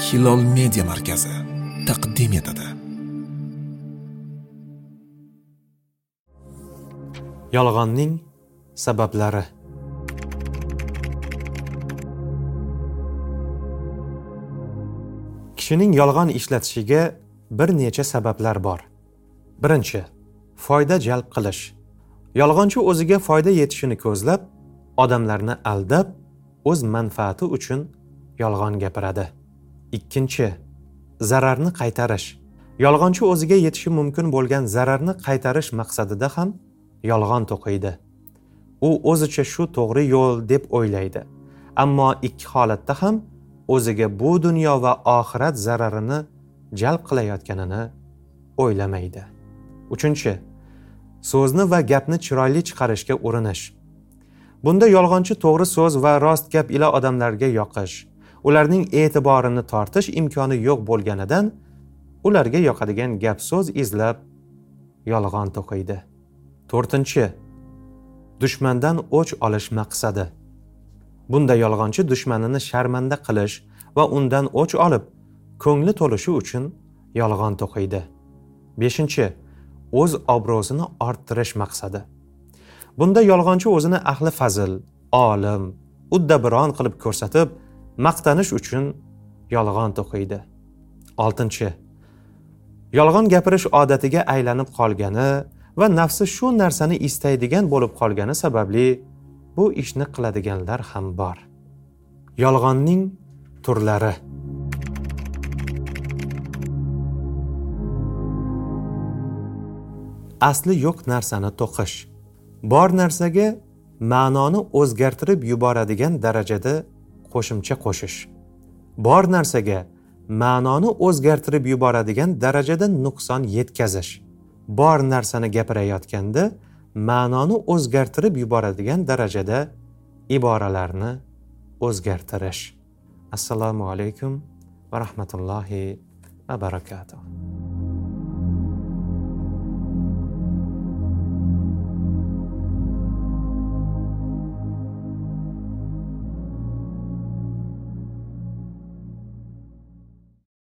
hilol media markazi taqdim etadi. Yolg'onning sabablari. Kishining yolg'on ishlatishiga bir necha sabablar bor. Birinchi foyda jalb qilish. Yolg'onchi o'ziga foyda yetishini ko'zlab odamlarni aldab o'z manfaati uchun yolg'on gapiradi. Ikkinchi zararni qaytarish. Yolg'onchi o'ziga yetishi mumkin bo'lgan zararni qaytarish maqsadida ham yolg'on to'qiydi. U o'zicha shu to'g'ri yo'l deb o'ylaydi. Ammo ikki holatda ham o'ziga bu dunyo va oxirat zararini jalb qilayotganini o'ylamaydi. Uchinchi so'zni va gapni chiroyli chiqarishga urinish. Bunda yolg'onchi to'g'ri so'z va rost gap ila odamlarga yoqish. Ularning e'tiborini tortish imkoni yo'q bo'lganidan ularga yoqadigan gap so'z izlab yolg'on to'qiydi. To'rtinchi dushmandan o'ch olish maqsadi. Bunda yolg'onchi dushmanini sharmanda qilish va undan o'ch olib ko'ngli to'lishi uchun yolg'on to'qiydi. Beshinchi o'z obro'sini orttirish maqsadi. Bunda yolg'onchi o'zini ahli fazil olim uddabiron qilib ko'rsatib maqtanish uchun yolg'on to'qiydi. Oltinchi yolg'on gapirish odatiga aylanib qolgani va nafsi shu narsani istaydigan bo'lib qolgani sababli bu ishni qiladiganlar ham bor. Yolg'onning turlari. Asli yo'q narsani to'qish. Bor narsaga ma'noni o'zgartirib yuboradigan darajada qo'shimcha qo'shish. Bor narsaga ma'noni o'zgartirib yuboradigan darajada nuqson yetkazish. Bor narsani gapirayotganda ma'noni o'zgartirib yuboradigan darajada iboralarni o'zgartirish. Assalomu alaykum va rahmatullohi va barakatuh.